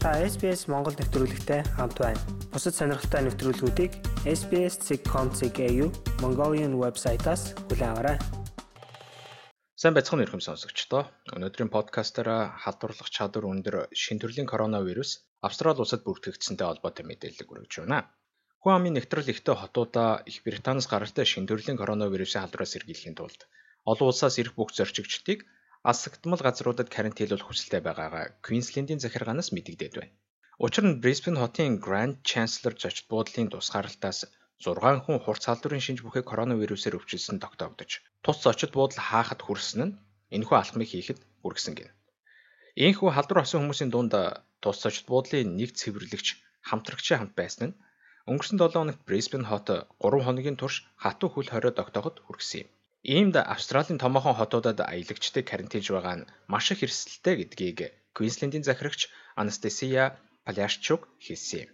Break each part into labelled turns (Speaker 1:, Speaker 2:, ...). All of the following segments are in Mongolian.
Speaker 1: Та SBS Монгол нэвтрүүлэгтэй хамт байна. Бусад сонирхолтой нэвтрүүлгүүдийг SBS.com.cg Mongolian вебсайтаас хүлээн аваарай.
Speaker 2: Сайн байцгаана уу сонсогчдоо. Өнөөдрийн подкастаараа халдварлах чадвар өндөр шин төрлийн коронавирус Австрали улсад бүртгэгдсэнтэй холбоотой мэдээлэл хүргэж байна. Хүн амын нэвтрэл ихтэй хотуудаа Их Британаас гаралтай шин төрлийн коронавирусын халдвараас сэргийлэхийн тулд олон улсаас ирэх бүх зорчигчдыг Асагдмал газруудад карантинлуулах хүсэлтэй байгаагаа Квинслендийн захиргаанаас мэдэгдээд байна. Учир нь Brisbane хотын Grand Chancellor зочид буудлын тусгаарлалтаас 6 хүн хурц халдварын шинж бүхий коронавирусээр өвчлсөн тогтоогдож, тус зочид буудал хаахад хүрсэн нь энэхүү алхмыг хийхэд хүргэсэн гин. Ийхүү халдвар осон хүмүүсийн дунд тус зочид буудлын нэг цэвэрлэгч хамтрагчийн хамт байсан нь өнгөрсөн 7 хоногт Brisbane хот 3 хоногийн турш хатуу хөл хориод тогтооход хүргэсэн юм. Иймд Австралийн томоохон хотуудад аялагчдыг карантинж байгаа нь маш их эрсдэлтэй гэдгийг Квинслендийн захирагч Анастасия Паляшчук хэлсэн юм.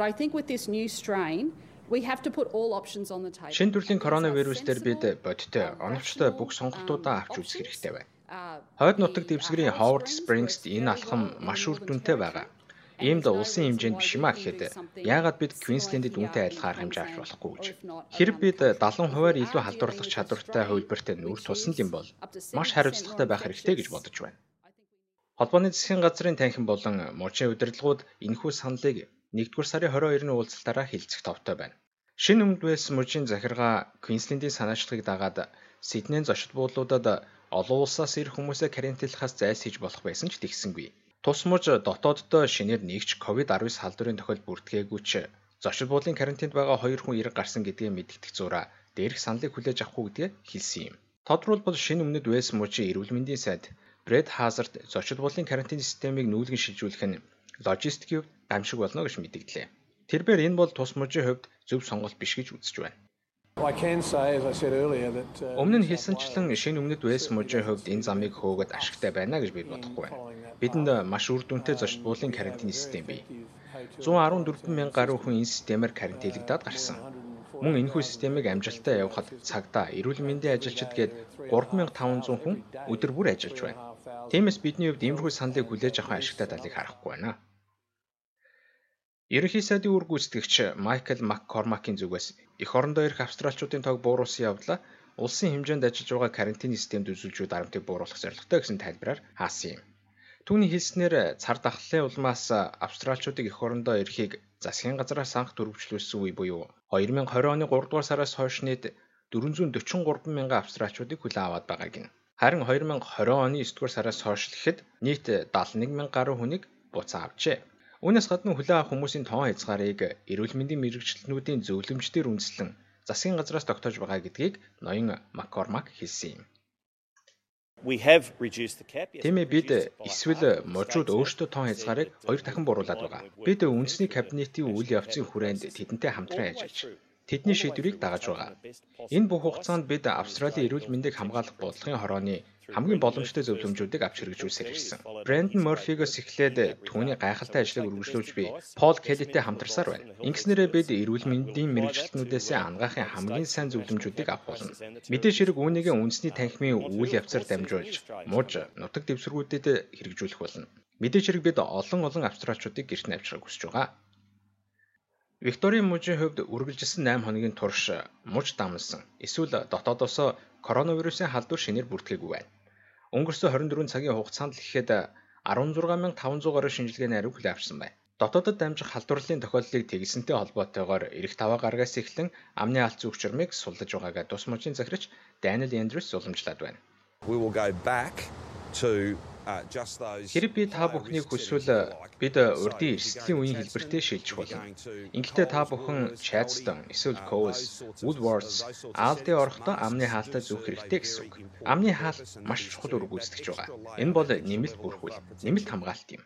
Speaker 3: I think with this new strain We have to put all options on the table.
Speaker 2: Шинэ төрлийн коронавирус дээр бид бодиттой оновчтой бүх сонголтуудаа авч үзэх хэрэгтэй байна. Хойд нутаг дэвсгэрийн Howard Springs-д энэ алхам маш үр дүнтэй байгаа. Иймд улсын хэмжээнд биш юм а гэхэд яагаад бид Квинслендид үнэтэй адилхан арга хэмжээ авч болохгүй гэж. Хэрэг бид 70%-аар илүү халдварлах чадвартай хувилбартай нүүр тулсан юм бол маш хариуцлагатай байх хэрэгтэй гэж бодож байна. Холбооны засгийн газрын танхим болон мужийн удирдлагууд энэхүү саналыг 1-р сарын 22-ны уулзалтаараа хэлцэх товтой байна. Шинэ өмнөд Уэльс мужийн захиргаа Квинслендийн санаачлагыг дагаад Сиднейн зочид буудлуудад олон улсаас ирэх хүмүүсээ карантинлахаас зайлсхийж болох байсан ч тэгсэнгүй. Тус муж дотооддоо шинээр нэгч COVID-19 халдварын тохиол бүртгээгүй ч зочид буудлын карантинд байгаа хоёр хүн ирэг гарсан гэдгээ мэдгдэх зураа дээрх саналыг хүлээж авахгүй гэдгээ хэлсэн юм. Тодорхойлбол шинэ өмнөд Вэс мужийн эрүүл мэндийн сайд Брэд Хазард зочид буудлын карантин системийг нүүлгэн шилжүүлэх нь логистикийн гамшиг болно гэж мэдгдлээ. Тэрээр энэ бол тус мужийн хувьд зөв сонголт биш гэж үзэж байна.
Speaker 4: Uh,
Speaker 2: Өмнө нь хэлсэнчлэн шинэ өмнөд Вэс мужийн хувьд энэ замыг хөөгд ашигтай байна гэж би бодохгүй байна. Бидэнд маш үр дүнтэй зочд буулын карантин систем бий. 114 мянган гаруй хүн энэ системээр карантинлагдаад гарсан. Мөн энэхүү системийг амжилттай явахад цагдаа, эрүүл мэндийн ажилчид гээд 3500 хүн өдөр бүр ажиллаж байна. Тиймээс бидний хувьд иймэрхүү саналыг хүлээж авах ашигтай талыг харахгүй байна. Ерөнхий сайдын үр гүйцэтгэгч Майкл Маккормакийн зүгээс эх орондоо ирэх австралчуудын тог бууруулсан явдлаа улсын хэмжээнд ажиллаж байгаа карантины системд үзүүлжүү дарамтыг бууруулах зорилготой гэсэн тайлбараар хаасан юм. Түүний хэлснээр цар тахлын улмаас австралчуудыг эх орондоо ирэхийг засгийн газраас анх дөрвөлжлүүлсэн үе буюу 2020 оны 3 дугаар сараас хойш нийт 443 мянган австралчуудыг хүлээн аваад байгааг нь. Харин 2020 оны 9 дугаар сараас хойш ихэд нийт 71 мянга гаруй хүнийг буцаан авчээ. Үүнээс гадна хүлээн авах хүмүүсийн тоон хязгаарыг эрүүл мэндийн мэрэгчлэнүүдийн зөвлөмжтөр үндэслэн засгийн газраас тогтоож байгаа гэдгийг ноён Маккормак хэлсэн юм. Тиймээ бид эсвэл можууд өөрсдөө тоон хязгаарыг хоёр дахин бууруулад байгаа. Бид үндэсний кабинетийн үйл явцын хүрээнд тэдэнтэй хамтран ажиллаж тэдний шийдвэрийг дагаж байгаа. Энэ бүх хугацаанд бид Австралийн эрүүл мэндийг хамгаалах бодлогын хорооны хамгийн боломжтой зөвлөмжүүдийг авч хэрэгжүүлсээр ирсэн. Брэндон Морфигоос эхлээд түүний гайхалтай ажлыг үргэлжлүүлж би Пол Келлитэй хамтарсаар байна. Ингэснээрээ бид эрүүл мэндийн мэрэгчлэтнүүдээс ангаахын хамгийн сайн зөвлөмжүүдийг авах болно. Мэдээж хэрэг үүнийг үндэсний танхимын үйл явцаар дамжуулж, мууж нутаг дэвсгэрүүдэд хэрэгжүүлэх болно. Мэдээж хэрэг бид олон олон австралчуудыг гэрт навчрах хүсэж байгаа. Викторийн мужийн хувьд үргэлжилсэн 8 хоногийн турш муж дамнасан эсвэл дотоодоос коронавирусын халдвар шинээр бүртгээгүү байна. Өнгөрсөн 24 цагийн хугацаанд л ихэд 16500 гаруй шинжилгээний ариу хүлээн авсан байна. Дотоодод дамжих халдварлын тохиолдлыг тэгсэнтэй холбоотойгоор эрэх таваа гаргаас эхлэн амны алт зүг чурмыг суллаж байгаагаа тус мужийн захирагч Даниэл Эндрюс уламжлаад байна.
Speaker 4: We will go back to
Speaker 2: Хэрэг би та бүхнийг хүсвэл бид урдын эрсдлийн үеийн хэлбэртэй шилжих болно. Ингэхдээ та бүхэн Chadstone, эсвэл Coles, Woodwards, Aldi орохдоо амны хаалтаа зүүх хэрэгтэй гэсэн үг. Амны хаалт маш чухал үр гүйцэтгэж байгаа. Энэ бол нэмэлт бүрхүүл, нэмэлт хамгаалт юм.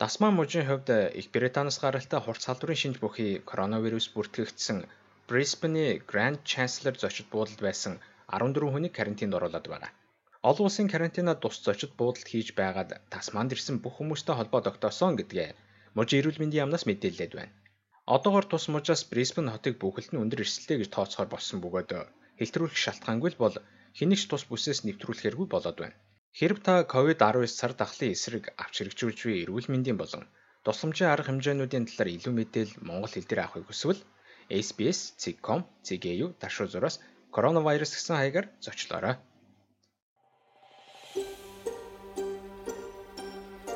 Speaker 2: Дасман мужийн хувьд Их Британаас гаралтай хурц халдварын шинж бүхий коронавирус бүртгэгдсэн Brisbane Grand Chancellor зочид буудалд байсан 14 хүнийг карантинд оруулаад байгаа. Олон улсын карантинад тус зочид буудалд хийж байгаад Тасманд ирсэн бүх хүмүүстэй холбоо тогтоосон гэдгээ мужийн эрүүл мэндийн яамнаас мэдээлээд байна. Одоогоор тус мужаас Брисбен хотыг бүхэлд нь өндөр эрсдэлтэй гэж тооцохоор болсон бөгөөд хэлтрүүлэх шалтгаангүй л бол хэнийг ч тус бүсээс нэвтрүүлэхэргүй болоод байна. Хэрв та COVID-19 сар дахлын эсрэг авч хэрэгжүүлж буй эрүүл мэндийн болон Тусламжийн арга хэмжээнүүдийн талаар илүү мэдээлэл монгол хэл дээр авахыг хүсвэл SBS.com.cg-ийн даршуу зураас коронавирус гэсэн хаягаар зочлоорой.